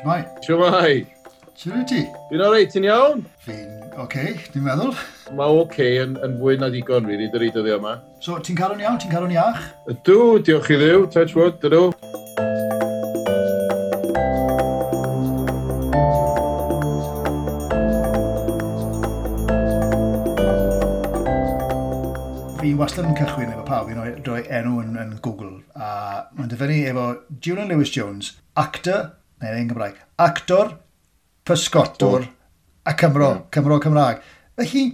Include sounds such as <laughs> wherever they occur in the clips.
Shmai. Siwmai. Siwr i ti? Fi'n o'r reit, ti'n iawn? Fi'n oce, okay, dwi'n meddwl. Mae oce okay yn, yn fwy na digon, rili, dy dyr i dyddio yma. So, ti'n cael o'n iawn? Ti'n cael o'n iach? Ydw, diolch i ddiw, touch wood, dydw. fi wastad yn cychwyn efo pawb fi'n rhoi enw yn, yn Google a mae'n dyfynu efo Julian Lewis Jones, actor, neu yn Gymraeg. Actor, pysgotwr a Cymro, yeah. Cymro Cymraeg. Felly,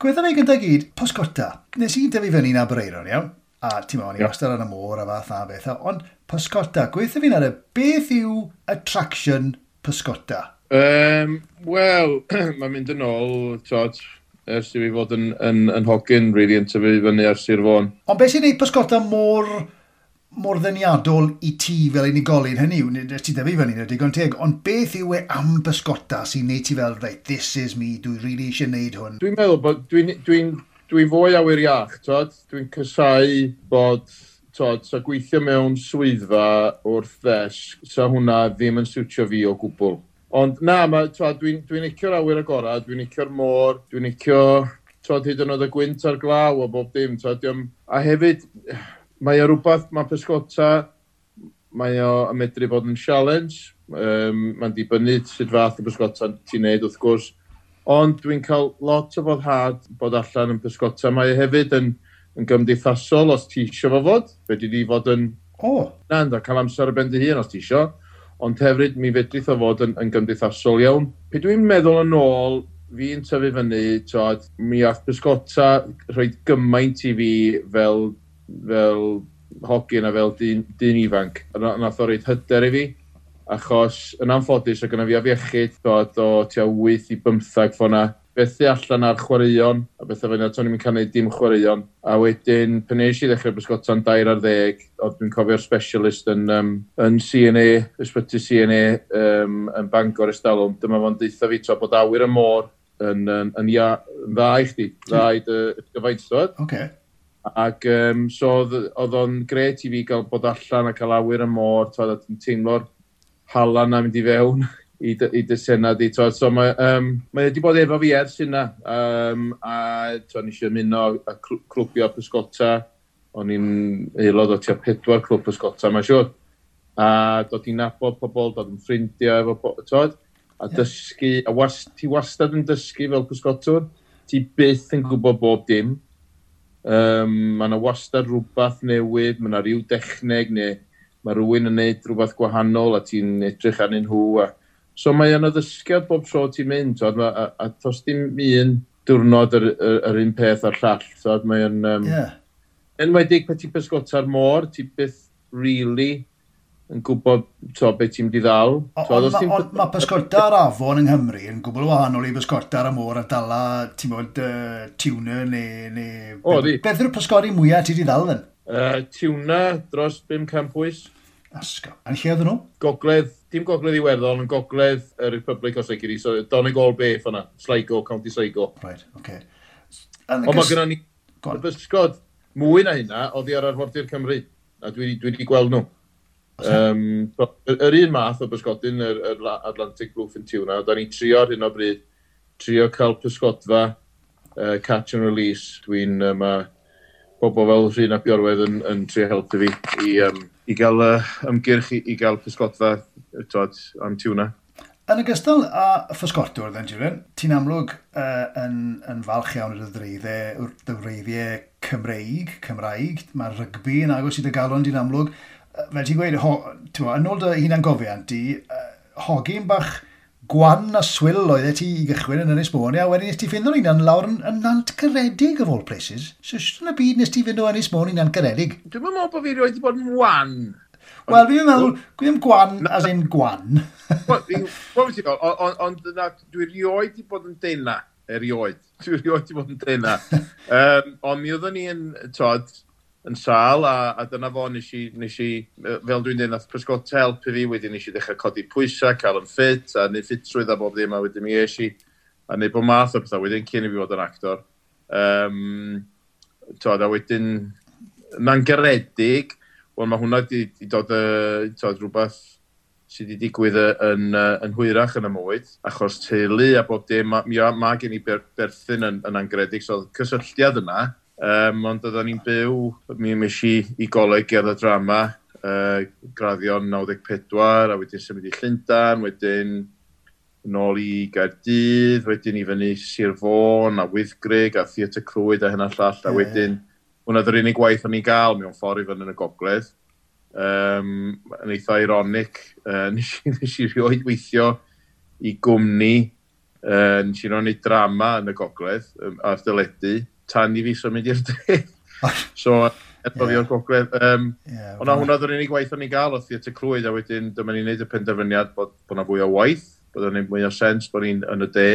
gweddau ei gyda gyd, pysgota. Nes i dyfu fyny na Breiron, iawn? A ti'n meddwl, yeah. wastad yn y môr a fath a beth. Ond pysgota, gweithio fi'n ar y beth yw attraction pysgota? Um, Wel, <clears throat> mae'n mynd yn ôl, tod, ers i fi fod yn, yn, yn hogyn, really, yn tyfu fyny ar Sir Fôn. Ond beth sy'n neud pysgota mor mor ddeniadol i ti fel unigolyn hynny yw, nid ti ddefu fan hynny, digon teg, ond beth yw e am bysgota sy'n neud ti fel, right, this is me, dwi'n really eisiau neud hwn? Dwi'n meddwl bod, dwi'n dwi, dwi fwy awyr iach, tod, dwi'n cysau bod, tod, sa gweithio mewn swyddfa wrth ddesg, sa hwnna ddim yn siwtio fi o gwbl. Ond na, dwi'n dwi, dwi licio'r awyr agorad, dwi'n licio'r môr, dwi'n licio, tod, hyd yn oed y gwynt ar glaw o bob dim, tod, a hefyd, mae o rhywbeth, mae pysgota, mae o yn medru bod yn challenge, um, mae'n dibynnu sut fath o pysgota ti'n neud wrth gwrs, ond dwi'n cael lot o foddhad bod allan yn pysgota. Mae o hefyd yn, yn gymdeithasol os ti eisiau fo fod, fe di di fod yn... Oh. Na, da, cael amser y ben dy hun os ti eisiau, ond hefyd mi fedrith o fod yn, yn gymdeithasol iawn. Pe dwi'n meddwl yn ôl, fi'n tyfu fyny, tod, mi ath pysgota rhoi gymaint i fi fel fel hogyn a fel dyn, dyn ifanc. Nath o reid hyder i fi, achos yn anffodus o gyda fi afiechyd dod o tua 8 i 15 ffona. Fethu allan ar chwaraeon, a bethau fyna, to'n i'n cael neud dim chwaraeon. A wedyn, pan eis i ddechrau bysgota'n dair ar ddeg, oedd dwi'n cofio'r specialist yn, um, yn CNA, ysbyty CNA, um, yn Bangor Estalwm. Dyma fo'n deitha fi to bod awyr y môr yn, yn, yn, ia, yn dda i chdi, dda i dy gyfaintod. Okay. Ac um, so oedd o'n gret i fi gael bod allan a cael awyr y môr, twad, a ti'n teimlo'r halan na mynd i fewn i, i dy senad i. Twad. So mae, um, mae wedi bod efo fi ers hynna, um, a twad, nes i ymuno a clwbio pysgota, o'n i'n aelod o tua pedwar clwb pysgota, mae'n siŵr. A dod i'n nabod pobl, dod yn ffrindiau efo pobl, twad. a dysgu, a was, ti wastad yn dysgu fel pysgotwr, ti byth yn gwybod bob dim Um, mae yna wastad rhywbeth newydd, mae yna rhyw dechneg neu mae rhywun yn neud rhywbeth gwahanol a ti'n edrych arnyn nhw. A... So mae yna ddysgiad bob tro ti'n mynd, so, a, a, a tos dim un diwrnod yr, yr, yr un peth a'r llall. So, mae yn... Um, yeah. Enwedig pe ti'n pysgota'r môr, ti byth really yn gwybod to, beth ti'n mynd i ddal. Ond ma, ma pysgorta'r afon yng Nghymru yn gwbl wahanol i pysgorta'r amor a dala, ti'n bod, uh, tiwna neu... Ne, o, di. Beth yw'r pysgori mwyaf ti di ddal then? Uh, tiwna dros 500 pwys. Asgo. A'n lle oedden nhw? Gogledd, dim gogledd Iwerddon, ond gogledd y Republic o Seiciri, so Donegal Bay ffona, Sligo, County Sligo. Right, oce. Okay. Ond mae gennym ni Y bysgod mwy na hynna, oedd i ar arfordir Cymru, a dwi wedi gweld nhw. Um, so, yr un math o bysgodyn, yr, yr Atlantic Bluefin Tuna, da ni trio ar hyn o bryd, trio cael pysgodfa, uh, catch and release. Dwi'n um, uh, bobl fel Rhyn a Biorwedd yn, yn trio helpu fi i, um, i gael uh, ymgyrch i, i gael pysgodfa twad, am tuna. Yn ogystal â ffysgotwr, then, Jiren, ti'n amlwg uh, yn, yn falch iawn yr ddreiddiau, ddreiddiau Cymreig, Cymraeg. Mae rygbi yn agos i dy galon, ti'n amlwg fel ti'n gweud, ho, twa, yn ôl dy hunan gofiant di, uh, hogyn bach gwan a swyl oedd e ti i gychwyn yn Ynys Môn, a wedyn nes ti fynd o'n unan lawr yn, yn nant caredig of all places. So, sy'n yn y byd nes ti fynd o Ynys Môn unan caredig? Dwi'n meddwl bod fi roi wedi bod yn wan. Wel, fi'n meddwl, gwym gwan as in gwan. Wel, ti'n gwybod, ond dwi rioed wedi bod yn deuna. erioed. Dwi rioed wedi bod yn deuna. um, <laughs> ond mi oeddwn ni yn, tod, yn sal, a, a dyna fo nes i, nes i fel dwi'n dweud, nath Pysgot help i fi, wedyn nes i ddechrau codi pwysau, cael yn ffit, a neud ffitrwydd a bob ddim, a wedyn mi eisi, a neud bod math o bethau, wedyn cyn i fi fod yn actor. Um, tod, a wedyn, na'n geredig, wel mae hwnna wedi dod uh, tod, rhywbeth sydd wedi digwydd yn, yn hwyrach yn y mwyd, achos teulu a bob dim, mae ma gen i ber, berthyn yn, yn angredig, so cysylltiad yna, Um, ond oedden ni'n byw, mi mis i i goleg gerdd y drama, uh, graddion 94, a wedyn symud i Llyndan, wedyn nôl i Gaerdydd, wedyn i fyny Sir Fôn, a Wyddgrig, a Theatr Clwyd, a hynna llall, a wedyn hwnna ddyr unig gwaith o'n i'n gael mewn ffordd i fyny yn y gogledd. Um, yn eitha ironic, uh, <laughs> nes, i, nes i rioed weithio i gwmni, uh, nes i roi'n drama yn y gogledd, um, ar dyledu, tan i fi symud i'r de. <laughs> so, er efo fi o'r gogledd. Um, yeah, ond hwnna oedd yr unig waith o'n i gael o theatr clwyd, a wedyn dyma ni'n neud y penderfyniad bod, bod yna fwy o waith, bod yna mwy o sens bod ni'n yn y de.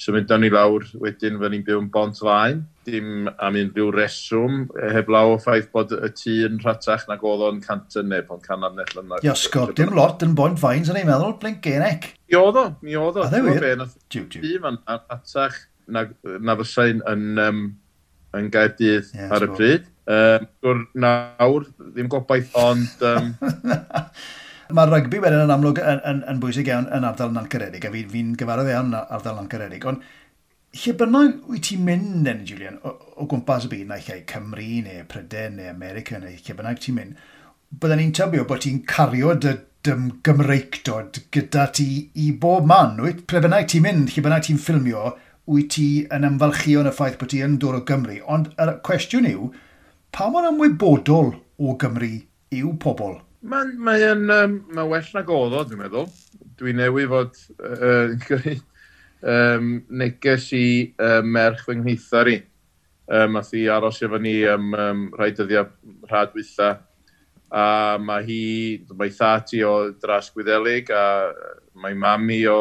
So mynd ni lawr wedyn fe ni'n byw yn bont fain, dim am unrhyw reswm, e, heb law o ffaith bod y tŷ yn rhatach nag oedd o'n canton neb, ond can amnell yna. Iosgo, dim lot yn bont fain, sy'n ei meddwl, blink genec. Mi oedd o, mi oedd o. A ddewyr? Tŷ ma'n rhatach, na, na fysai'n yn, um, yn Gaerdydd yeah, ar y pryd. Um, nawr, ddim gobaith, ond... Um... <laughs> Mae'r rygbi wedyn yn amlwg yn, yn, yn bwysig iawn yn ardal Nantgaredig, a fi'n fi, fi gyfarwydd iawn yn ardal Nantgaredig, ond lle bynnag wyt ti'n mynd, then, Julian, o, o gwmpas y byd, neu lle Cymru, neu Pryden, neu America, neu lle bynnag ti'n mynd, byddwn ni'n tybio bod ti'n cario dy dym gymreicdod gyda ti i bob man. Wyt, ple bynnag ti'n mynd, lle bynnag ti'n ffilmio, wyt ti yn ymfalchio yn y ffaith bod ti yn dod o Gymru. Ond y cwestiwn yw, pa mor ymwybodol o Gymru yw pobl? Mae'n ma um, ma well na godd o, dwi'n meddwl. Dwi'n newydd fod uh, <laughs> gyrru um, neges i uh, merch fy nghythar i. Um, ath i aros efo ni am um, rhai dyddiau rhadwytha. A mae hi, mae thati o dras Gwyddelig a mae mami o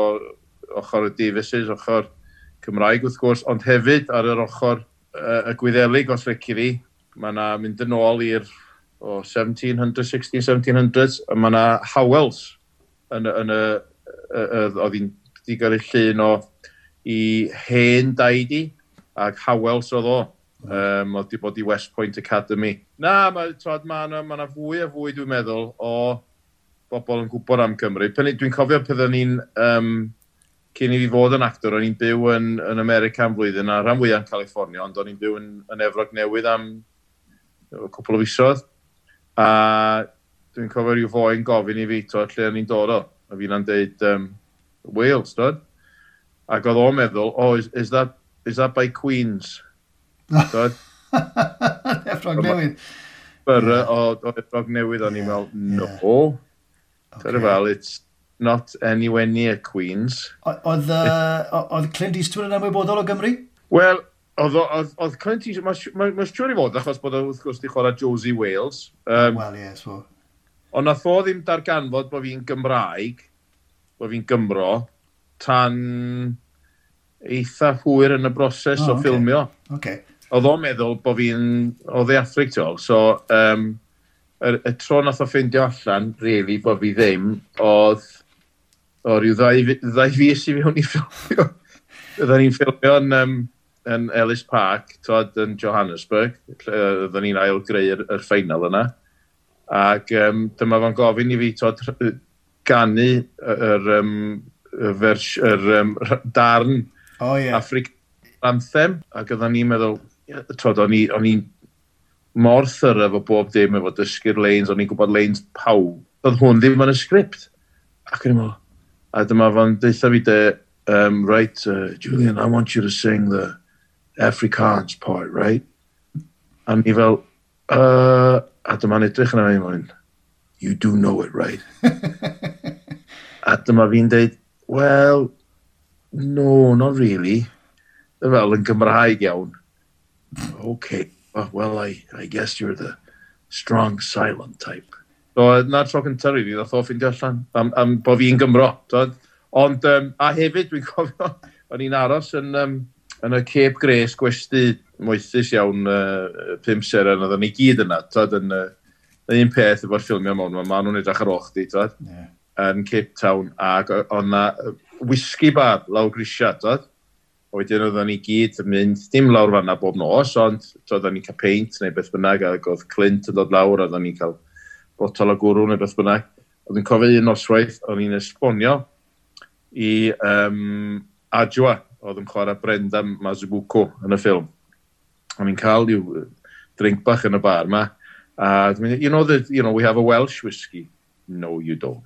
ochr y Davises, ochr Cymraeg wrth gwrs, ond hefyd ar yr ochr uh, y gwyddelig os fecu fi, mae yna mynd yn ôl i'r o 1700, 16, 1700s, a mae yna Howells yn, yn y, oedd hi'n digar y llun o i hen daidi, ac Howells oedd o. Um, oedd wedi bod i West Point Academy. Na, mae ma yna ma fwy a fwy dwi'n meddwl o bobl yn gwybod am Cymru. Dwi'n cofio pethau ni'n um, cyn i fi fod yn actor, o'n i'n byw yn, yn America am flwyddyn, a rhan fwyaf yn California, ond o'n i'n byw yn, yn Efrog Newydd am cwpl o fisoedd. A dwi'n cofio rhyw foen gofyn i fi, to, lle o'n i'n dod o. A fi'n na'n deud, um, Wales, dod? Ac oedd o'n meddwl, oh, is, is, that, is that by Queens? Dod? <laughs> Efrog Newydd. Byrra yeah. Uh, o, o Efrog Newydd, o'n i'n meddwl, no. Yeah. Okay. Well, it's not anywhere near Queens. Oedd uh, Clint Eastwood yn ymwybodol o Gymru? Wel, oedd Clint Eastwood, mae'n siŵr i fod, achos bod wrth gwrs di chwarae Josie Wales. Um, Wel, ie, yes, so... Ond nath o ddim darganfod bod fi'n Gymraeg, bod fi'n Gymro, tan eitha hwyr yn y broses oh, o okay. ffilmio. Okay. Oedd o'n meddwl bod fi'n o dde Afrig tol, so um, y, y tro nath o ffeindio allan, really, bod fi ddim, oedd o ryw ddau, ddau fus i fewn i ffilmio. Oedden ni'n ffilmio yn, um, yn Ellis Park, tod yn Johannesburg. Oedden ni'n ail greu'r er, ffeinal yna. Ac um, dyma fo'n gofyn i fi tod ganu yr, um, vers, yr um, darn oh, yeah. Afric Anthem. Ac oedden ni'n meddwl, tod, o'n i'n mor thyr efo bob dim efo dysgu'r lanes, o'n i'n gwybod lanes pawb. Oedd hwn ddim yn y sgript. Ac o'n i'n meddwl, A dyma fan deitha fi de, um, right, uh, Julian, I want you to sing the Afrikaans part, right? A ni fel, uh, a dyma'n edrych yna fi mwyn, you do know it, right? <laughs> a dyma fi'n deud, well, no, not really. Dyma fel yn Gymraeg iawn. okay, well, I, I guess you're the strong silent type. So, na'r tro cyntaf i fi, ddoth o ffindio allan am, am bod fi'n Gymro. Tod. Ond, um, a hefyd, dwi'n <laughs> cofio, o'n i'n aros yn, um, yn y Cape Grace gwesti moethus iawn uh, pum seren, oedden ni gyd yna, tod, yn, uh, un peth efo'r ffilmio mewn, mae ma nhw'n edrych ar och di, tod, yeah. yn Cape Town, ac o'n na whisky bar lawr grisia, tod, a wedyn oedden ni gyd yn mynd, dim lawr fanna bob nos, ond oedden ni'n cael peint neu beth bynnag, ac oedd Clint yn dod lawr, oedden ni'n cael botol o gwrw neu beth bynnag. Oedd yn cofio un noswaith, o'n i'n esbonio i um, Adjoa, oedd yn chwarae Brenda Mazubuko yn y ffilm. O'n i'n cael i'w drink bach yn y bar yma, a dwi'n you know, the, you know, we have a Welsh whiskey. No, you don't.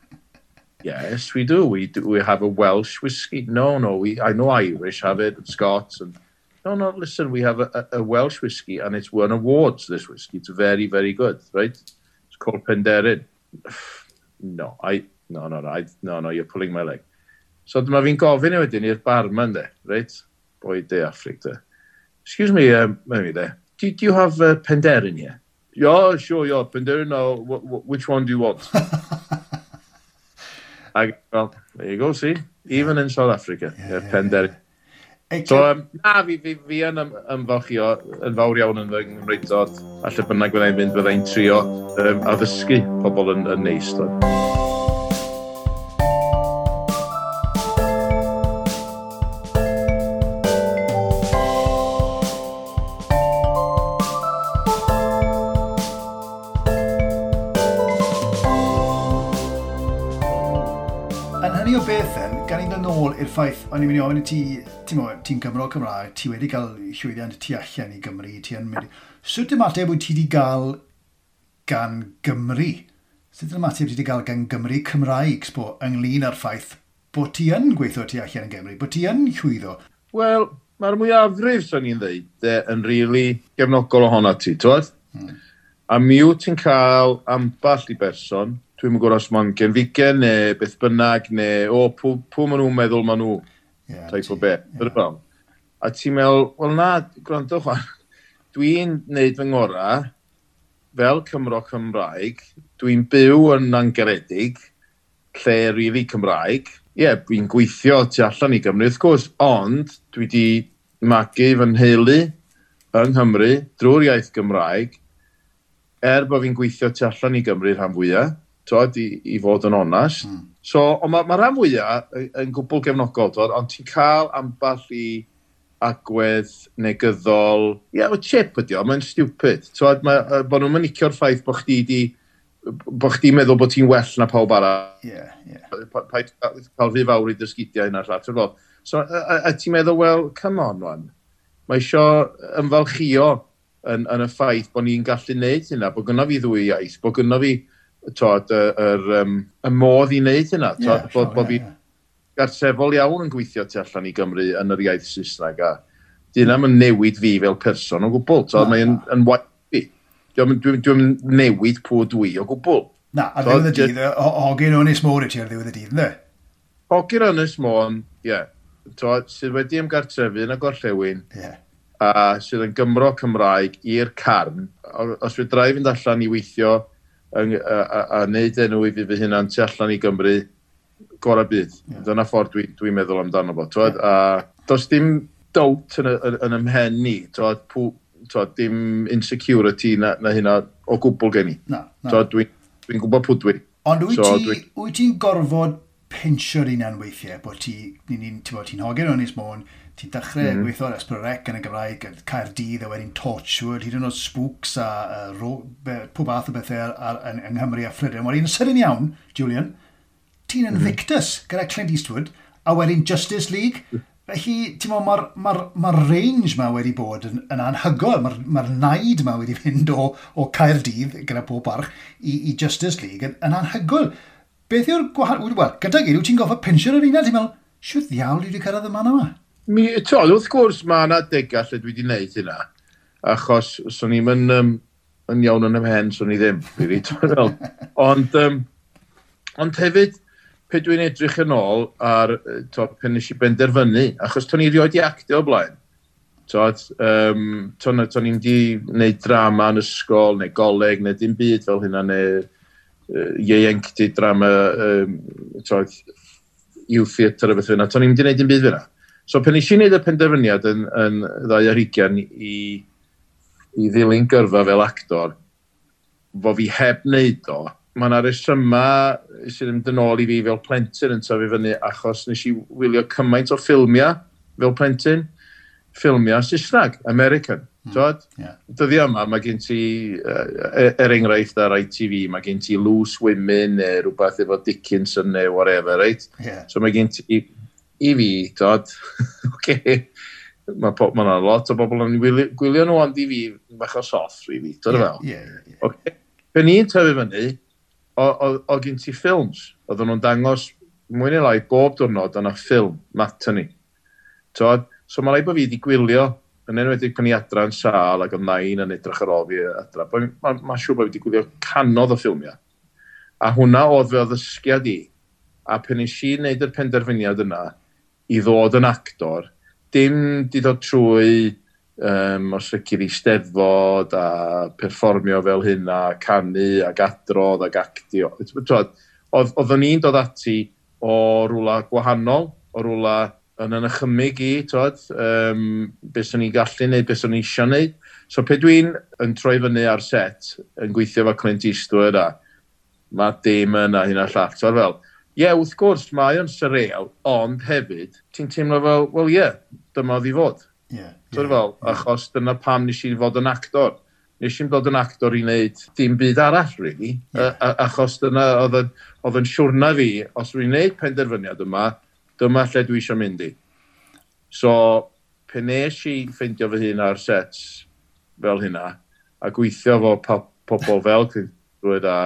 <laughs> yes, we do. We do. We have a Welsh whiskey. No, no, we. I know Irish have it, and Scots, and no, no. Listen, we have a, a Welsh whiskey, and it's won awards. This whiskey, it's very, very good, right? called Penderyn. <sighs> No, I, no, no, no, I, no, no, you're pulling my leg. So dyma fi'n gofyn i wedyn i'r barman de, reit? Boi de Afric de. Excuse me, um, maybe there. Do, do you have uh, Penderyn here? Yeah, sure, yeah, Penderyn, no, which one do you want? <laughs> I, well, there you go, see? Even in South Africa, yeah, yeah, Penderin. Yeah. So, um, na, fi, fi, fi yn ym, ymfalchio yn fawr iawn yn fy Nghymreidod, a lle bynnag byddai'n mynd, byddai'n trio um, addysgu pobl yn, yn neis. Dwi. gan i ddyn nôl i'r ffaith, o'n i'n mynd i ofyn i ti, ti'n mwyn, ti'n Gymro Cymraeg, ti wedi cael llwyddiant tu allan i Gymru, ti yn mynd... Sut ymateb wyt ti wedi cael gan Gymru? Sut ymateb ti wedi cael gan Gymru Cymraeg, sbo, ynglyn â'r ffaith bod ti yn gweithio tu allan yn Gymru, bod ti yn llwyddo? Wel, mae'r mwyafrif, swn i'n ddeud, yn rili really gefnogol ohono ti, twad? Hmm. A mi wyt ti'n cael amball i berson, Dwi'n mynd gwrs ma'n genfigen neu beth bynnag neu o, pw, pw maen nhw'n meddwl maen nhw. Yeah, type o beth. Yeah. A ti'n meddwl, wel na, gwrando chwan, <laughs> dwi'n neud fy ngora fel Cymro Cymraeg, dwi'n byw yn angeredig, lle rili Cymraeg. Ie, yeah, dwi'n gweithio tu allan i Gymru, wrth gwrs, ond dwi wedi magu fy nheulu yng Nghymru drwy'r iaith Gymraeg, er bod fi'n gweithio tu allan i Gymru rhan fwyaf, twod, i, i fod yn onast. Mm. So, ond mae ma rhan fwyaf yn gwbl gefnogol, twod, ond ti'n cael amball i agwedd negyddol. Ie, yeah, o chip ydi o, mae'n stupid. Twod, mae, bod nhw'n mynicio'r ffaith bod chdi di bod chdi'n meddwl bod ti'n well na pawb arall. Ie, yeah, ie. Yeah. Paid cael fi fawr i dysgidiau yna llall. So, a, a, a ti'n meddwl, wel, come on, wan. Mae isio ymfalchio yn, yn y ffaith bod ni'n gallu neud hynna, bod gynna fi ddwy iaith, bod gynna fi tod, y, yr, um, y modd i wneud hynna. Tod, yeah, bod, bod yeah, fi gartrefol iawn yn gweithio tu allan i Gymru yn yr iaith Saesneg a dyn am yn newid fi fel person o gwbl. Tod, no, mae'n yn waith fi. Dwi'n dwi, dwi newid pwy dwi o gwbl. Na, ar ddiwedd y dydd, hogyn o'n Ynys Môn i ti ar ddiwedd y dydd, ne? Hogyn o'n Ynys Môn, ie. Sydd wedi ymgartrefu yn y gorllewin. Yeah a sydd yn Gymro Cymraeg i'r carn. Os fi drai fynd allan i weithio a, a, a wneud enw i fi fy hunan tu allan i Gymru gorau bydd. Yeah. Dyna ffordd dwi'n dwi meddwl amdano fo. Twed? Yeah. A does dim doubt yn, yn, yn ymhen ni, Twod, pw, twod, dim insecurity na, na hynna o gwbl gen i. Na, na. Dwi'n dwi, dwi gwybod pwy dwi. Ond wyt so, ti'n dwi... gorfod pinsio'r unan weithiau, bod ti'n ti ti hogyn o'n is môn, ti'n dechrau mm. gweithio ar Esbrorec yn y Gymraeg, Caerdydd a wedyn Torchwood, hyd yn oed Spooks a uh, ro, be, pob ath o bethau ar, ar, yng, yng Nghymru a Phrydyn. Wel, un sydyn iawn, Julian, ti'n Invictus mhm. mm. gyda Clint Eastwood a wedyn Justice League. Mm. Felly, ti'n meddwl, mae'r ma, ma, ma range ma wedi bod yn, yn anhygoel. Mae'r ma naid ma wedi <laughs> fynd o, o Caerdydd gyda pob barch i, i Justice League yn, yn anhygoel beth yw'r gwahanol... Wel, gyda gyd, wyt ti'n goffa pensio'r yr uned, ti'n meddwl, siwr ddiawl i wedi cyrraedd y man yma? Mi, to, wrth gwrs, mae yna degau lle dwi wedi gwneud hynna, achos swn i'n yn, um, yn iawn yn ymhen, swn i ddim, <laughs> ond, um, ond hefyd, pe dwi'n edrych yn ôl ar to, pen nes i benderfynu, achos to'n i rioed i actio o blaen. Tod, um, to'n to i'n di wneud drama yn ysgol, neu goleg, neu dim byd fel hynna, neu ieuenctid drama, um, troedd, i'w theatr a beth yna, To'n i'n mynd i wneud yn byd fyna. So pen eisiau wneud y penderfyniad yn, yn ddau ar hugian i, i ddilyn gyrfa fel actor, fo fi heb wneud o, mae yna resyma sydd yn dyn ôl i fi fel plentyn yn tyfu fyny achos nes i wylio cymaint o ffilmiau fel plentyn, ffilmiau Saesneg, American. Twad? Yeah. Dyddi yma, mae gen ti, uh, er enghraifft ar ITV, mae gen ti Loose Women neu rhywbeth efo Dickinson neu whatever, right? Yeah. So mae gen ti, i i fi, twad, <laughs> okay, mae po, ma lot o bobl yn gwylio nhw ond i fi, bach o soft, really, twad yeah, fel. Yeah, yeah, yeah. Okay. Pen i'n tyfu fyny, o, o, o gen ti ffilms, oedden nhw'n dangos, mwy neu lai, bob diwrnod yna ffilm, mat ni. Twad, so mae rai bod fi wedi gwylio yn enwedig pan i adran sal ac oedd nain yn edrych ar ôl fi adra, mae'n ma, ma siŵr bod wedi gwylio canodd o ffilmiau. A hwnna oedd fe ddysgiad i. A pen nes i wneud yr penderfyniad yna i ddod yn actor, dim di ddod trwy um, os ychydig i steddfod a perfformio fel hyn a canu ac adrodd ac actio. Oedd, oedd ni'n dod ati o rwla gwahanol, o rwla yn yn ychymig i, twad, um, beth o'n i'n gallu neud, beth o'n i eisiau neud. So pe dwi'n yn troi fyny ar set, yn gweithio efo Clint Eastwood a Matt Damon a hynna llall, twad fel, ie, yeah, wrth gwrs, mae o'n surreal, ond hefyd, ti'n teimlo fel, wel ie, yeah, dyma oedd i fod. Yeah, twad yeah, fel, yeah. achos dyna pam nes i fod yn actor. Nes i'n dod yn actor i wneud dim byd arall, really, yeah. A, a, achos dyna oedd yn siwrna fi, os rwy'n wneud penderfyniad yma, dyma lle dwi eisiau mynd i. So, pe nes i ffeindio fy hun ar sets fel hynna, a gweithio fo pobl fel Cynrwyd a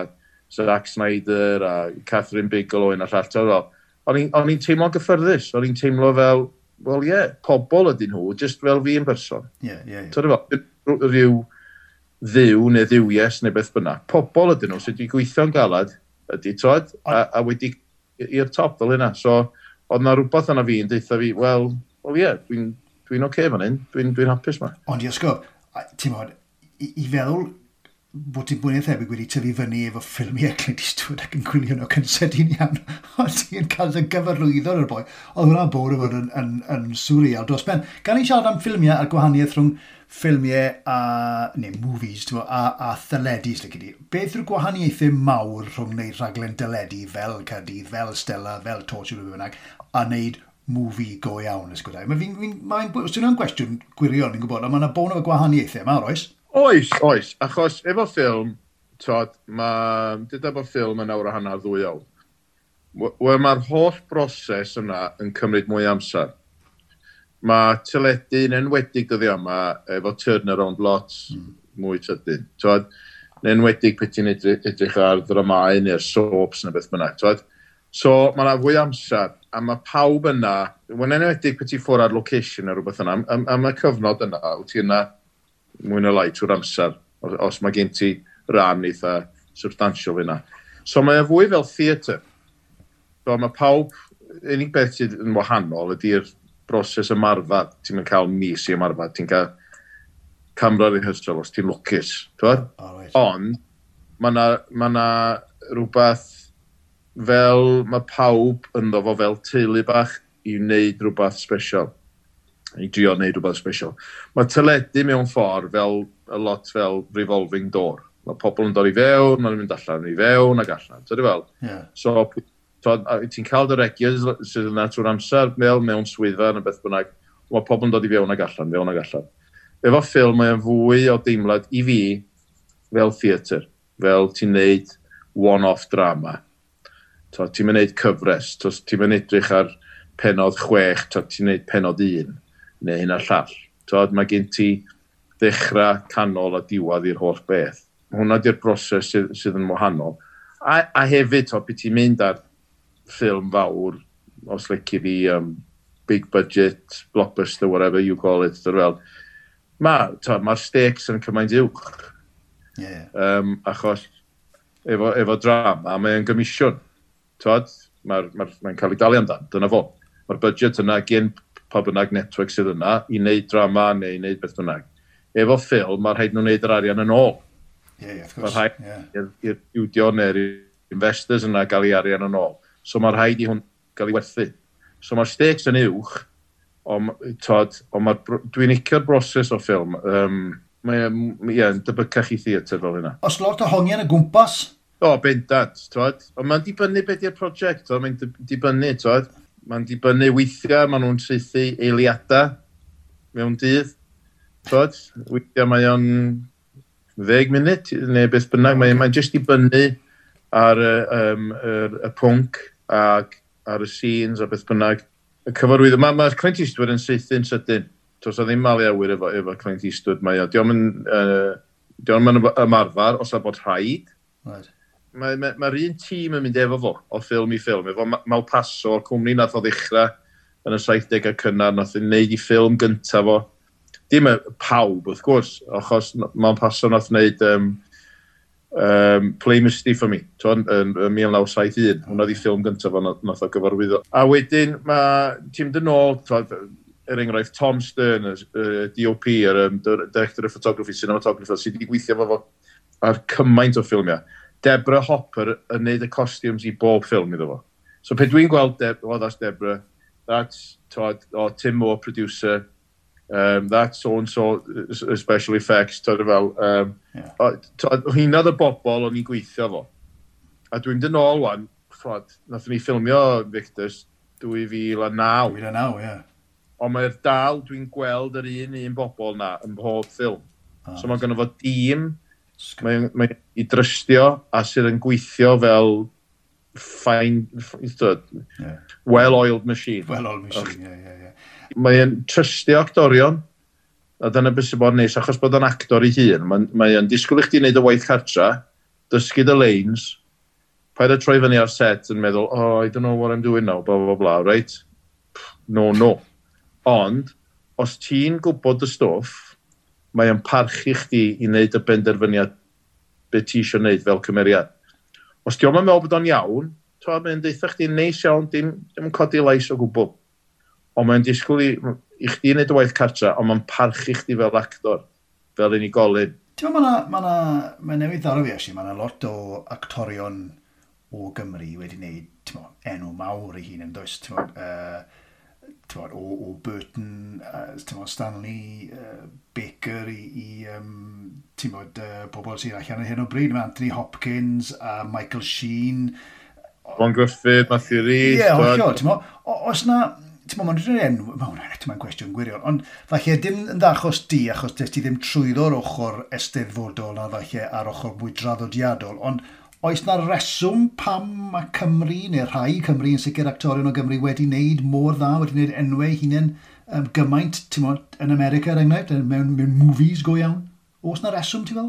Zack Snyder a Catherine Bigelow yn y llata fel, o'n i'n teimlo gyffyrddus, o'n i'n teimlo fel, wel ie, yeah, pobl ydyn nhw, just fel fi yn person. Ie, ie, ie. Rhyw ddiw neu ddiwies neu beth bynnag. Pobl ydyn nhw sydd wedi gweithio'n galad ydy, tod, a, a wedi i'r top fel hynna. So, oedd na rhywbeth yna fi yn deitha fi, wel, wel ie, yeah, dwi'n dwi oce okay fan hyn, dwi'n dwi hapus ma. Ond i osgo, ti'n bod, i, i feddwl bod ti'n mwy thebyg wedi tyfu fyny efo ffilmiau <laughs> Clint Eastwood ac yn gwylio nhw cynsedin iawn, <laughs> ond ti'n cael y gyfarwyddo o'r boi. Oedd hwnna bod yn, yn, yn, yn surreal. dros ben. Gan i siarad am ffilmiau a'r gwahaniaeth rhwng ffilmiau a, neu movies, tyfo, a, a thyledu, slyg i. Beth yw'r gwahaniaethau mawr rhwng wneud rhaglen dyledu fel Cadydd, fel Stella, fel Torture, rhywbeth bynnag, a wneud movie go iawn, ysgwydau. Mae'n ma, fi, ma, ma, ma gwestiwn gwirion, ni'n gwybod, ond mae yna bon o gwahaniaethau yma, oes? Oes, oes. Achos efo ffilm, tod, mae... Dyda bod ffilm yn awr a hanner ddwy awr. Wel, mae'r holl broses yna yn cymryd mwy amser. Mae tyledu yn enwedig dyddi yma efo turnaround lot mm. mwy tydyn. Tod, yn enwedig peth ti'n edrych edrych ar ddramau neu'r soaps neu beth bynnag. Tod, so, mae yna fwy amser a mae pawb yna, yn enwedig peth ti'n ffwrdd ar location neu rhywbeth yna, am, am y cyfnod yna, wyt ti yna mwy na lai trwy'r amser, os mae gen ti rhan eitha substantial fyna. So mae o fwy fel theatr. So mae pawb, unig beth sydd yn wahanol ydy'r broses ymarfer. Ti'n mynd cael mis i ymarfer, ti'n cael camera rehearsal os ti'n lwcus. Oh, right. Ond mae yna ma na rhywbeth fel mae pawb yn ddofo fel teulu bach i wneud rhywbeth special i drio wneud rhywbeth special. Mae teledu mewn ffordd fel, a lot fel revolving door. Mae pobl yn dod i fewn, maen mynd allan i fewn ac allan. Tydi fel? Yeah. So, ti'n cael dy regias sydd yna trwy'r amser, fel mewn swyddfa yn y beth bynnag. Mae pobl yn dod i fewn ac allan, fewn ac allan. Efo ffilm, mae'n fwy o deimlad i fi fel theatr, fel ti'n neud one-off drama. Ti'n mynd neud cyfres, ti'n mynd edrych ar penod chwech, ti'n neud penod un neu hyn a'r llall. Tod, mae gen ti ddechrau canol a diwad i'r holl beth. Hwna di'r broses sydd, sydd yn wahanol. A, a hefyd, to, beth ti'n mynd ar ffilm fawr, os lici fi, um, big budget, blockbuster, whatever you call it, dyr fel, mae'r ma, stakes yn cymaint uwch. Yeah. Um, achos efo, efo drama, mae'n gymisiwn. Mae'r mae, ma, mae cael ei dalu amdan, dyna fo. Mae'r budget yna gen pa bynnag network sydd yna i wneud drama neu i wneud beth bynnag. Efo ffilm, mae'r rhaid nhw'n wneud yr arian yn ôl. Ie, yeah, mae'r rhaid yeah. i'r studio neu'r investors yna gael ei arian yn ôl. So mae'r rhaid i hwn gael ei werthu. So mae'r stakes yn uwch, ond on dwi'n icio'r broses o ffilm. Um, mae yeah, debycach i theatr fel hynna. Os lot o hongian y gwmpas? O, bendant, twad. Ond mae'n dibynnu beth i'r prosiect, mae'n dibynnu, twad mae'n dibynnu weithiau, maen nhw'n treithu eiliadau mewn dydd. Tod, weithiau mae o'n 10 munud neu beth bynnag, mae'n mae jyst dibynnu ar y, um, y, y pwnc ac ar y scenes a beth bynnag. Y cyfarwydd, mae'r ma, Clint Eastwood yn seithi'n sydyn. Tos o ddim mali awyr efo, efo Clint Eastwood mae o. Diolch yn uh, ymarfer os a bod rhaid. Right mae'r mae, mae, ma un tîm yn mynd efo fo, o ffilm i ffilm, efo Malpaso, o'r cwmni nath o ddechrau yn y 70au cynnar, nath i'n neud i ffilm gyntaf fo. Dim y pawb, wrth gwrs, achos Malpaso nath wneud um, um, Play Misty for Me, yn, yn, yn 1971. Hwna di ffilm gyntaf o nath o gyfarwyddo. A wedyn mae tîm dyn ôl, er enghraifft Tom Stern, y, DOP, yr um, Director of Photography, Cinematographer, sydd wedi gweithio fo ar cymaint o ffilmiau Deborah Hopper yn neud y costumes i bob ffilm iddo fo. So pe dwi'n gweld, Deb oh, that's Deborah, that's Todd, oh, Tim Moore, producer, um, that's so-and-so special effects, Todd fel. Um, yeah. Hynna y bobl o'n i'n gweithio fo. A dwi'n dyn ôl wan, ffod, nath ni ffilmio Victors 2009. 2009, ie. Yeah. Ond mae'r dal, dwi'n gweld yr un un bobl na yn mhob ffilm. Oh, so mae gynnu i fo dîm Mae'n mae i drystio a sydd yn gweithio fel fine, yeah. well-oiled machine. Well-oiled machine, ie, ie, ie. Mae'n trystio actorion, a dyna beth sy'n bod neis, achos bod yn actor i hun, mae'n mae disgwyl i chdi wneud y waith cartra, dysgu dy lanes, paid a troi fyny ar set yn meddwl, oh, I don't know what I'm doing now, bla, bla, bla, right? No, no. Ond, os ti'n gwybod y stwff, mae o'n parchu chdi i wneud y benderfyniad beth ti eisiau wneud fel cymeriad. Os ti o'n meddwl bod o'n iawn, to mae'n deitha chdi neis iawn, dim, dim codi lais o gwbl. Ond mae'n disgwyl i, i chdi wneud y waith cartra, ond mae'n parchu chdi fel actor, fel unigolyn. Ti'n meddwl, mae ma ma newydd ddaro fi, eisiau, mae yna lot o actorion o Gymru wedi wneud enw mawr i hun yn does. Mo, uh, tywod, o, o Burton, uh, tywod, Stanley, uh, Baker i, i um, tywod, uh, pobl sy'n allan yn hyn o bryd. Mae Anthony Hopkins a Michael Sheen. Ron Griffith, Matthew Rees. Ie, yeah, hollio, tywod. Os na, ti'n ma'n rhywun enw, ma'n rhaid, mae'n gwestiwn gwirion, ond falle dim yn ddachos di, achos des ti ddim trwyddo'r ochr esteddfodol na falle ar ochr mwy draddodiadol, ond Oes na reswm pam mae Cymru, neu rhai Cymru yn sicr actorion o Gymru wedi wneud mor dda, wedi wneud enwau hunain um, gymaint, ti'n modd, yn America er enghraifft, mewn, mewn movies go iawn? Oes na reswm, ti'n fel?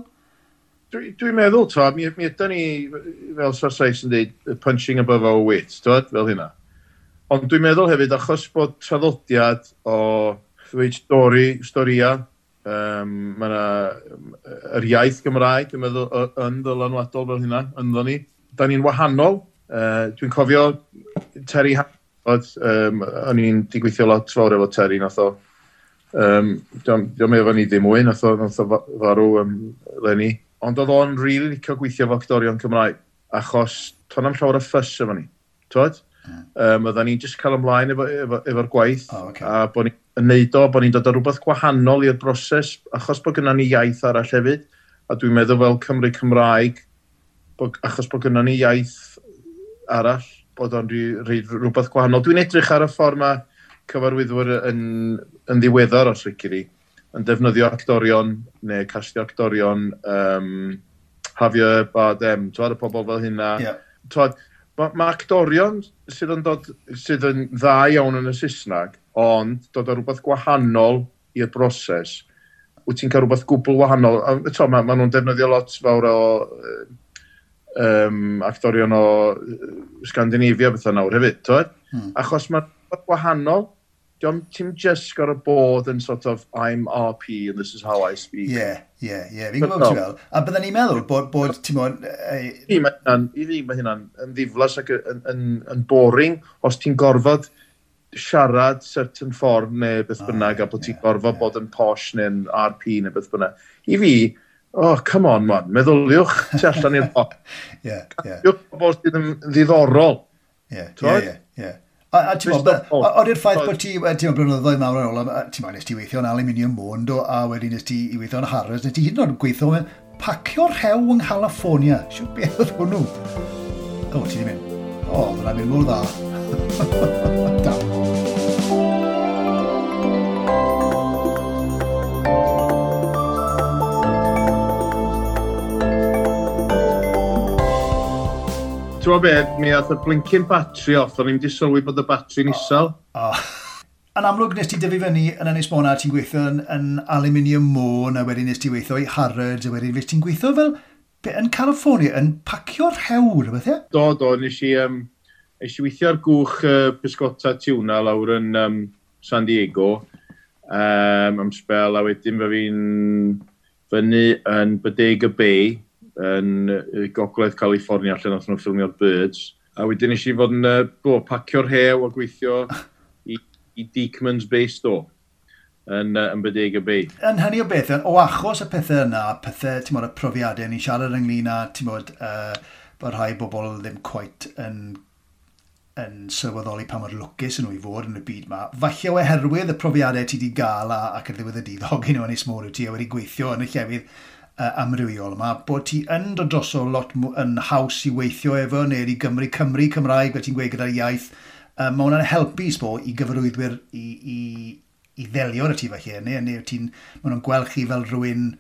Dwi'n dwi meddwl, to, mi, mi ydyn ni, fel Sarsais yn dweud, punching above our weight, to, fel hynna. Ond dwi'n meddwl hefyd, achos bod traddodiad o ddweud stori, storia Um, mae yna yr iaith Gymraeg, dwi'n meddwl, yn ddylanwadol fel hynna, ynddo ni. Da ni'n wahanol. Uh, dwi'n cofio Terry Hanford, um, o'n i'n digweithio lot fawr efo Terry, nath o. Um, dwi'n meddwl ni ddim mwy, nath o, nath o farw um, Lenny. Ond oedd o'n rili really licio gweithio fo actorion Cymraeg, achos ton am llawer o ffys efo ni. Twod? um, oedden ni'n just cael ymlaen efo'r efo, efo, efo gwaith oh, okay. a bod ni'n neud o, bod ni'n dod o rhywbeth gwahanol i'r broses achos bod gynna ni iaith arall hefyd a dwi'n meddwl fel Cymru Cymraeg bod, achos bod gynna ni iaith arall bod o'n rhywbeth gwahanol. Dwi'n edrych ar y ffordd mae cyfarwyddwyr yn, yn ddiweddar os rydych chi yn defnyddio actorion neu castio actorion um, Javier Bardem, twad y pobl fel hynna. Yeah. Twad, Mae ma actorion sydd yn, dod, sydd yn dda iawn yn y Saesneg, ond dod o rhywbeth gwahanol i'r broses, wyt ti'n cael rhywbeth gwbl wahanol. Eto, mae ma nhw'n defnyddio lot fawr o um, actorion o Scandinavia bethau nawr hefyd, to? Hmm. Achos gwahanol wahanol ti'n just got a bod yn sort of, I'm RP and this is how I speak. Ie, ie, ie. Fi'n gwybod ti'n fel. A byddwn ni'n meddwl bod, bod ti'n meddwl... I fi mae hynna'n yn ddiflas ac yn, yn, yn boring os ti'n gorfod siarad certain ffordd neu beth ah, bynnag a bod ti'n gorfod bod yn posh neu'n RP neu beth bynnag. I fi, oh, come on man, meddyliwch <laughs> ti allan i'r pop. Ie, ie. Yw'ch bod sydd yn ddiddorol. Ie, ie, ie. A, a ti'n meddwl, oedd ffaith bod ti, ti'n meddwl, blynyddoedd mawr ar ôl, ti'n meddwl, nes ti weithio yn aluminium mond, a wedyn nes ti i weithio yn Harris, nes ti hyd yn oed gweithio yn pacio rhew yng Nghalaffornia. Siw beth oedd hwnnw? O, ti di mynd. O, dyna mynd mor dda. <laughs> Dawn. Ti'n gwybod beth, mi oedd y blincyn batri off, o'n i'n di sylwi bod y batri'n isel. Oh. Yn amlwg nes ti dyfu fyny yn Ynys Mona, ti'n gweithio yn, yn aluminium môn, a wedyn nes ti weithio i Harrods, a wedyn fes ti'n gweithio fel be, yn California, yn pacio'r hewr, beth e? Do, do, nes i, um, nes i weithio ar gwch uh, bisgota tiwna lawr yn um, San Diego, um, am spel, a wedyn fe fi'n fyny yn Bodega Bay, yn Gogledd California lle nath nhw ffilmio'r Birds. A wedyn nes i fod yn uh, pacio'r hew a gweithio i, i Deakman's Bay Store yn, uh, yn bydeg y byd. Yn hynny o beth, o achos y pethau yna, pethau, ti'n modd, y profiadau, ni siarad ynglyn â, ti'n modd, uh, bod rhai bobl ddim cweit yn yn sylweddoli pa mor lwcus yn nhw i fod yn y byd yma. Falle oherwydd y profiadau ti wedi gael a, ac ar ddiwedd y dydd, hogyn nhw yn eismor wyt ti a wedi gweithio yn y llefydd uh, amrywiol yma, bod ti yn dod dros o lot yn haws i weithio efo neu i Gymru Cymru Cymraeg fel ti'n gweud gyda'r iaith, um, mae hwnna'n helpu sbo i gyfarwyddwyr i, i, i ddelio ar y ti falle, neu, neu ti'n, maen nhw'n gweld chi fel rhywun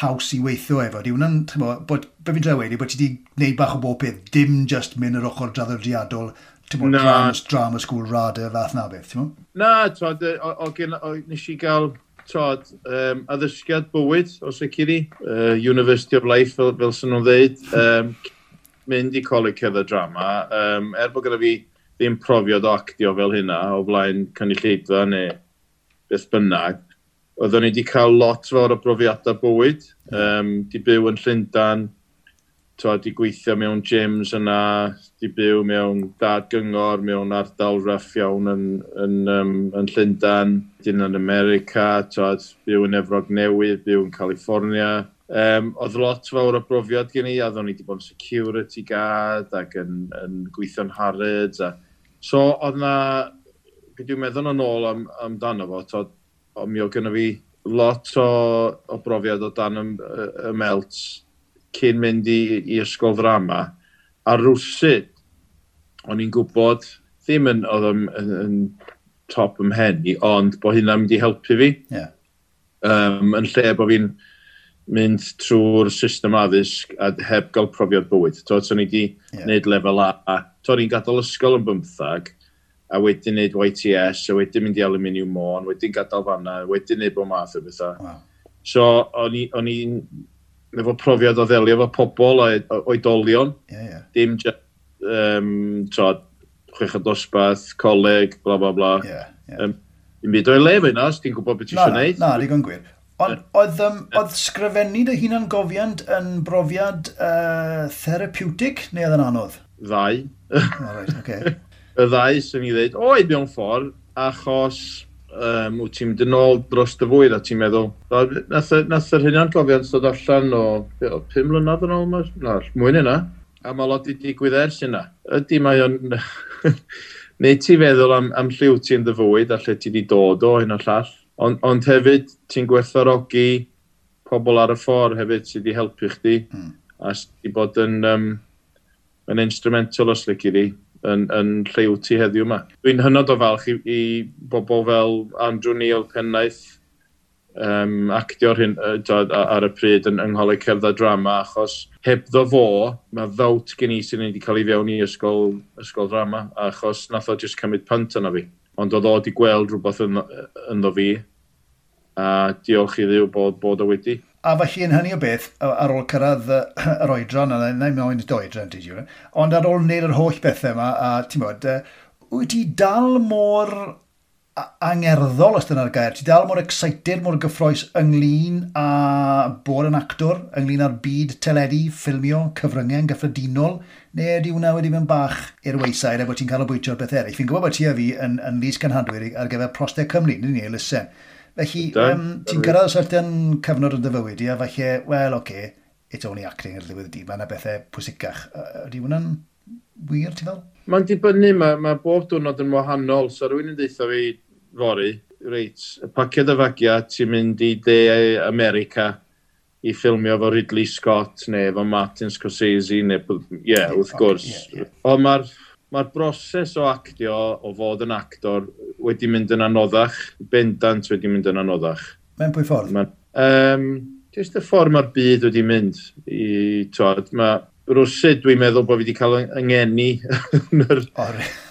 haws i weithio efo. Di hwnna'n, bod, be fi'n dweud, bod ti wedi gwneud bach o bob peth, dim just mynd yr ochr draddodiadol, ti'n bod, drama, drama school rada, fath na beth, ti'n bod? Na, ti'n bod, nes i gael tod, um, addysgiad bywyd, os y ciri, uh, University of Life, fel, fel sy'n nhw'n dweud, um, mynd i coleg cerdded drama, um, er bod gyda fi ddim profiad o actio fel hynna, o flaen cynulleidfa neu beth bynnag, oeddwn ni wedi cael lot fawr o brofiadau bywyd. Um, di byw yn Llundain, to, di gweithio mewn gyms yna, di byw mewn dad gyngor, mewn ardal raff iawn yn, yn, um, yn Llundain dyn yn America, twad, byw yn Efrog Newydd, byw yn California. Um, oedd lot fawr o brofiad gen i, a ddo'n i wedi bod yn security guard ac yn, yn gweithio'n Harrods. A... So oedd na, beth dwi'n meddwl yn ôl am, amdano fo, twad, o mi o gynnu fi lot o, o brofiad o dan y, y, y melt cyn mynd i, i ysgol ddrama. A rwsyd, o'n i'n gwybod, ddim yn, oedd yn, yn, yn top ym mhen i, ond bod hynna'n mynd i helpu fi. Yeah. Um, yn lle bod fi'n mynd trwy'r system addysg a heb gael profiad bywyd. To, to ni wedi yeah. gwneud lefel A. a to ni'n gadael ysgol yn bymthag, a wedyn wneud YTS, a wedyn mynd i aluminium môn, wedyn gadael fanna, wedyn wneud bod math o bethau. Wow. So, o'n i'n efo profiad o ddelio efo pobl oedolion, yeah, yeah. dim just, um, to, chwech o dosbarth, coleg, bla bla bla. Yeah, ie. Dim byd o'i lef yna, os ti'n gwybod beth ti'n siarad gwneud. Na, na, digon gwir. Ond oedd, um, oedd sgrifennu dy hunan gofiant yn brofiad uh, therapeutic neu oedd yn anodd? Ddau. oh, right, okay. <laughs> Y ddau sy'n i ddweud, oed mewn ffordd, achos um, wyt ti'n mynd yn ôl dros dy fwyd a ti'n meddwl, nath, nath yr hunan gofiant ddod allan o, o 5 mlynedd yn ôl, na, mwyn yna, a mae lot i digwydd ers yna ydy mae o'n... <laughs> Neu ti feddwl am, am lliw ti'n yn dy fwyd a lle ti wedi dod o hyn o llall. Ond ond hefyd, ti'n gwerthorogi pobl ar y ffordd hefyd sydd wedi helpu chdi. Mm. A sydd wedi bod yn, um, yn instrumental os lyci di yn, yn lliw ti heddiw yma. Dwi'n hynod o falch i, i bobl fel Andrew Neil Pennaeth, um, actio'r hyn uh, ar y pryd yn yngholau cerdded drama, achos heb ddo fo, mae ddawt gen i sy'n wedi cael ei fewn i ysgol, ysgol drama, achos nath o jyst cymryd pynt yna fi. Ond oedd o wedi gweld rhywbeth yn, ynddo fi, a diolch i ddiw bod, bod o wedi. A felly yn hynny o beth, ar ôl cyrraedd yr oedran a na i'n mynd oedran, ti ond ar ôl wneud yr holl bethau yma, a ti'n bod, wyt ti dal mor angerddol os dyna'r gair. Ti dal mor excited, mor gyffroes ynglyn a bod yn actor, ynglyn â'r byd teledu, ffilmio, cyfryngau yn gyffredinol, neu ydy hwnna wedi mynd bach i'r weisaid a bod ti'n cael o bwytio'r beth eraill. Fi'n gwybod bod ti a fi yn, yn lys canhadwyr ar gyfer prostau Cymru, nid ni, Elusen. Felly, um, ti'n gyrraedd certain cyfnod yn dyfywyd, a falle, well, oce, okay, it's only acting ar ddiwedd y dydd, mae yna bethau pwysicach. Ydy hwnna'n wir, ti fel? Mae'n dibynnu, mae mae bob diwrnod yn wahanol, so rwy'n yn deitha fi fory, reit, y paced y fagia, ti'n mynd i de America i ffilmio fo Ridley Scott neu fo Martin Scorsese neu, ie, yeah, wrth gwrs. Yeah, yeah. Ond mae'r ma broses o actio, o fod yn actor, wedi mynd yn anoddach, bendant wedi mynd yn anoddach. Mae'n pwy ffordd? Ma, um, Just y ffordd mae'r byd wedi mynd i, twad, mae rwsyd dwi'n meddwl bod fi wedi cael yngeni <laughs> yn yr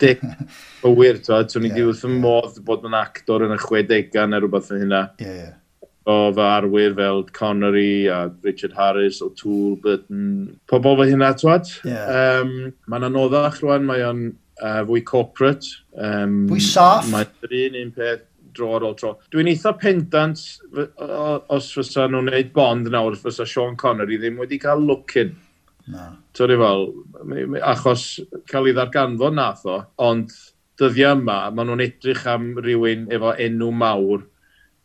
deg <laughs> bywir, twad. So, ni'n yeah. wrth y modd bod yn actor yn y 60au neu rhywbeth yn hynna. Yeah, yeah. O fy arwyr fel Connery a Richard Harris, O'Toole, Burton, pobl fe hynna, twad. Yeah. Um, mae'n anoddach rwan, mae o'n uh, fwy corporate. Um, fwy saff. Mae'n un un peth dro ar ôl tro. Dwi'n eitha pendant os fysa nhw'n gwneud bond nawr, fysa Sean Connery ddim wedi cael look-in. Na. Ti'n fel, achos cael ei ddarganfod nath o, ond dyddiau yma, maen nhw'n edrych am rhywun efo enw mawr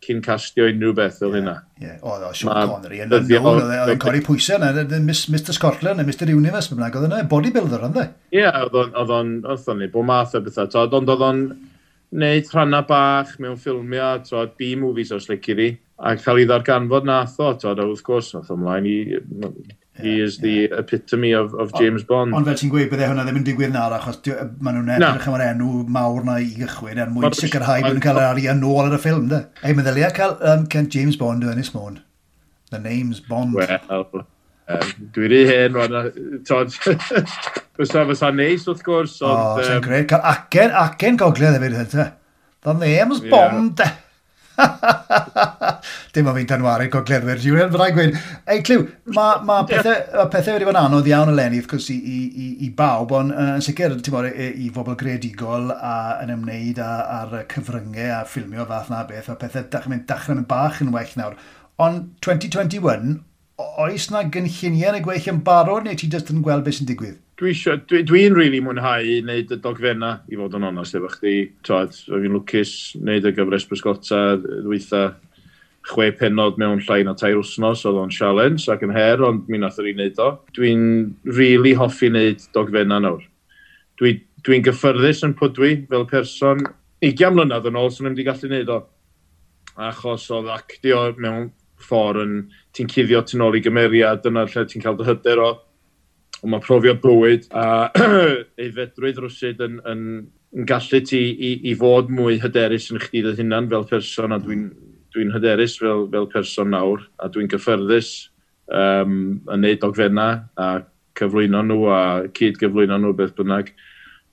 cyn castio unrhyw beth fel hynna. Ie, oedd o, Sean Connery yn yn cori pwysau yna, Mr Scotland, Mr Universe, fe bynnag, oedd yna bodybuilder ynddo? Ie, yeah, oedd o'n, oedd o'n, bod math o bethau, ond oedd o'n neud rhanna bach mewn ffilmiau, tod, B-movies os lici di, a cael ei ddarganfod nath o, tod, a wrth gwrs, nath ymlaen i, Yeah, He is yeah. the epitome of, of James o, Bond. Ond fel ti'n gweud, byddai hwnna ddim yn digwydd nawr, achos maen nhw'n edrych am yr enw mawr na i gychwyn, er mwyn sicrhau bod nhw'n cael yr arian nôl ar y ffilm, da. Ei, meddylia cael um, Kent James Bond o Ynys Môn. The name's Bond. Wel, um, dwi'n rhi hen, wana, Todd. <laughs> Fysa, fysa neis, wrth gwrs. O, oh, sy'n um, greu. Cael acen, acen gogledd hefyd, hynny. The name's yeah. Bond. <laughs> Dim ond fi'n tanwaru'r goglerwyr, Julian, fydda i'n gweud, ei, Clyw, mae ma pethau, ma pethau wedi bod yn anodd iawn eleni, wrth gwrs, i, i, i i bawb, ond uh, yn sicr, ti'n bod, i, i bobl greadigol a yn ymwneud a, ar cyfryngau a ffilmio fath na beth, a pethau dach, mynd, dachrau mynd bach yn well nawr. Ond 2021, oes na gynlluniau yn y gweill yn barod, neu ti jyst yn gweld beth sy'n digwydd? dwi'n dwi, dwi really mwynhau wneud y dogfenna, i fod yn onast efo chdi. Twad, roedd fi'n lwcus wneud y gyfres bysgota ddweitha chwe penod mewn llai na tair wsnos, oedd o'n sialens ac yn her, ond mi nath o'n i wneud o. Dwi'n really hoffi wneud dogfenna nawr. Dwi'n dwi, gyffyrddus yn pwdwi fel person. 20 mlynedd yn ôl, sy'n wedi gallu wneud o. Achos oedd actio mewn ffordd yn... Ti'n cuddio tu ôl i gymeriad, dyna lle ti'n cael dy hyder o ond mae profiad bywyd a <clears throat> aeddfedrwydd rwsyd yn, yn, yn gallu ti i, i fod mwy hyderus yn chdi dy hunan fel person a dwi'n dwi hyderus fel, fel person nawr a dwi'n gyffyrddus um, yn neud dogfenna a cyflwyno nhw a cyd gyflwyno nhw beth bynnag.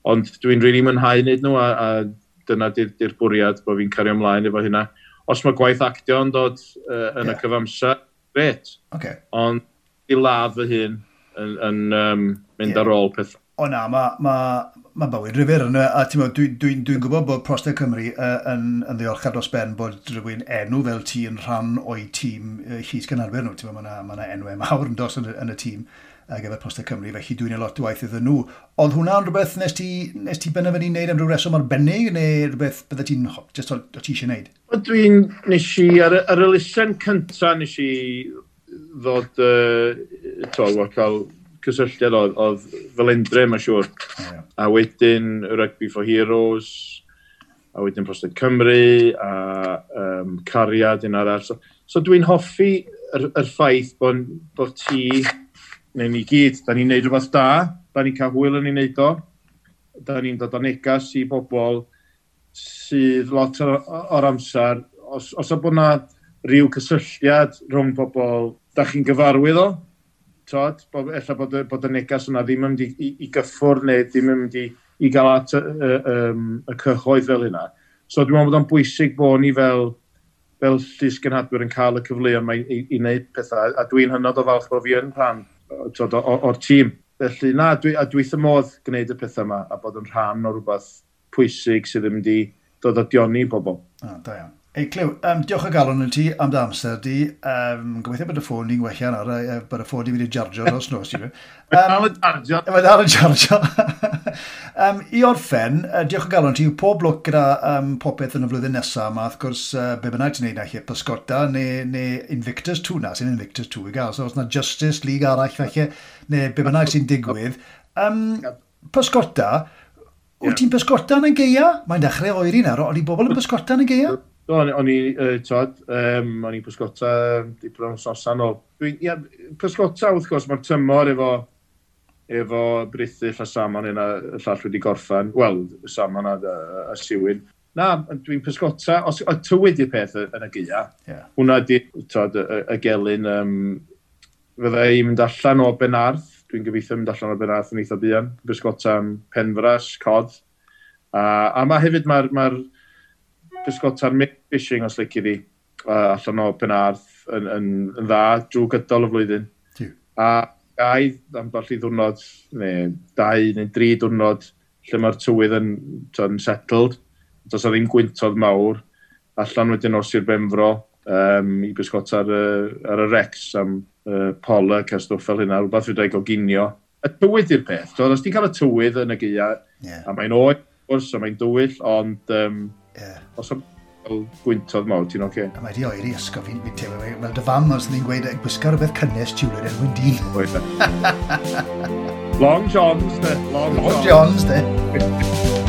Ond dwi'n rili really mwynhau wneud nhw a, a dyna di'r di, bwriad bod fi'n cario ymlaen efo hynna. Os mae gwaith actio yn dod uh, yn yeah. y cyfamser, gret. Okay. Ond i ladd fy hun, yn, yn um, mynd yeah. ar ôl peth. O na, mae ma, ma bywyd rifur yn a ti'n meddwl, dwi'n dwi, dwi, gwybod bod Prostau Cymru uh, yn, yn ddiolchgar dros ben bod rhywun enw fel ti yn rhan o'i tîm uh, Llys Cynarfer nhw. Ti'n meddwl, mae yna ma, na, enwau e mawr yn dos yn, yn y tîm uh, gyfer Prostau Cymru, felly dwi'n ei lot o waith iddyn nhw. Ond hwnna'n rhywbeth nes ti, nes ti benderfynu wneud am rhyw reswm arbennig, neu rhywbeth byddai ti'n just o, o ti eisiau wneud? Dwi'n nes i, ar, ar y lusen cyntaf nes i ddod, uh, to, wa, cael cysylltiad oedd, oedd Felendre, mae'n siŵr. Yeah. A wedyn Rugby for Heroes, a wedyn Prostad Cymru, a um, Cariad yn arall. So, so dwi'n hoffi yr, yr ffaith bod, bod ti, neu ni gyd, da ni'n neud rhywbeth da, da ni'n cael hwyl yn ei wneud o, da ni'n dod o negas i bobl sydd lot o'r amser, os, os o bod na rhyw cysylltiad rhwng bobl da chi'n gyfarwydd o, tod, bod, ella bod, bod y negas yna ddim yn mynd i, i, i gyffwr neu ddim yn mynd i, i gael at y, y, y, y cyhoedd fel yna. So dwi'n meddwl bod o'n bwysig bod ni fel, fel llys gynhadwyr yn cael y cyfleoedd yma i, i i wneud pethau, a dwi'n hynod o falch bod fi yn rhan tod, o'r tîm. Felly na, dwi, a dwi modd gwneud y pethau yma a bod yn rhan o rhywbeth pwysig sydd yn mynd i dod o dioni i bobl. Ah, da iawn. Ei, Clyw, um, diolch o galon yn ti am dy amser di. Um, gobeithio bod y ffôn ni'n wella nawr, a bod y ffôn ni'n mynd i jarjo dros nos i fi. Mae dal yn jarjo. Mae <laughs> dal yn jarjo. um, I orffen, uh, diolch o galon ti, pob lwc gyda um, popeth yn y flwyddyn nesaf, a wrth gwrs, uh, be bynnag ti'n neud na chi, Pysgota, neu, neu Invictus 2 na, sy'n Invictus 2 i gael, so os na Justice League arall felly, neu be bynnag sy'n digwydd. Um, Pasgota, wyt ti'n Pysgota yn y geia? Mae'n dechrau oeri nawr, ond i bobl yn Pysgota yn y geia? O'n, o'n i, uh, tod, um, o'n i pysgota diplo'n sosan o. Dwi, ia, pysgota, wrth gwrs, mae'r tymor efo, efo brithyll a saman yna, y llall wedi gorffan. Wel, y saman a, a, a siwyn. Na, dwi'n pysgota, os y tywyd i'r peth yn y gyda, yeah. hwnna di, tod, y, y gelyn, um, fydda i mynd allan o Benarth, dwi'n gobeithio mynd allan o Benarth yn eitha buan, pysgota am Penfras, Cod, a, a mae hefyd mae'r ma, r, ma r pysgota fishing os lici fi, uh, allan o Penarth yn, yn, yn dda drwy gydol y flwyddyn. Diw. A gau am dollu ddwrnod, neu dau neu dri diwrnod, lle mae'r tywydd yn, yn settled, does o ddim gwyntodd mawr, allan wedyn os i'r Benfro, um, i bysgota ar, ar y Rex am uh, Pollock a stwff fel hynna, rhywbeth fydda i goginio. Y tywydd i'r peth, doedd os ti'n cael y tywydd yn y gia, yeah. a mae'n oed, wrth, a mae'n dywyll, ond um, Yeah. Os o'n gwyntodd mawr, ti'n oce? Okay? A mae di oeri ysgof fi'n fi'n teimlo. Wel, dy fam os ni'n gweud gwisgo rhywbeth cynnes tiwlyd yn mwyn dyn. Long Johns, de. Long, Long Johns, de. <laughs>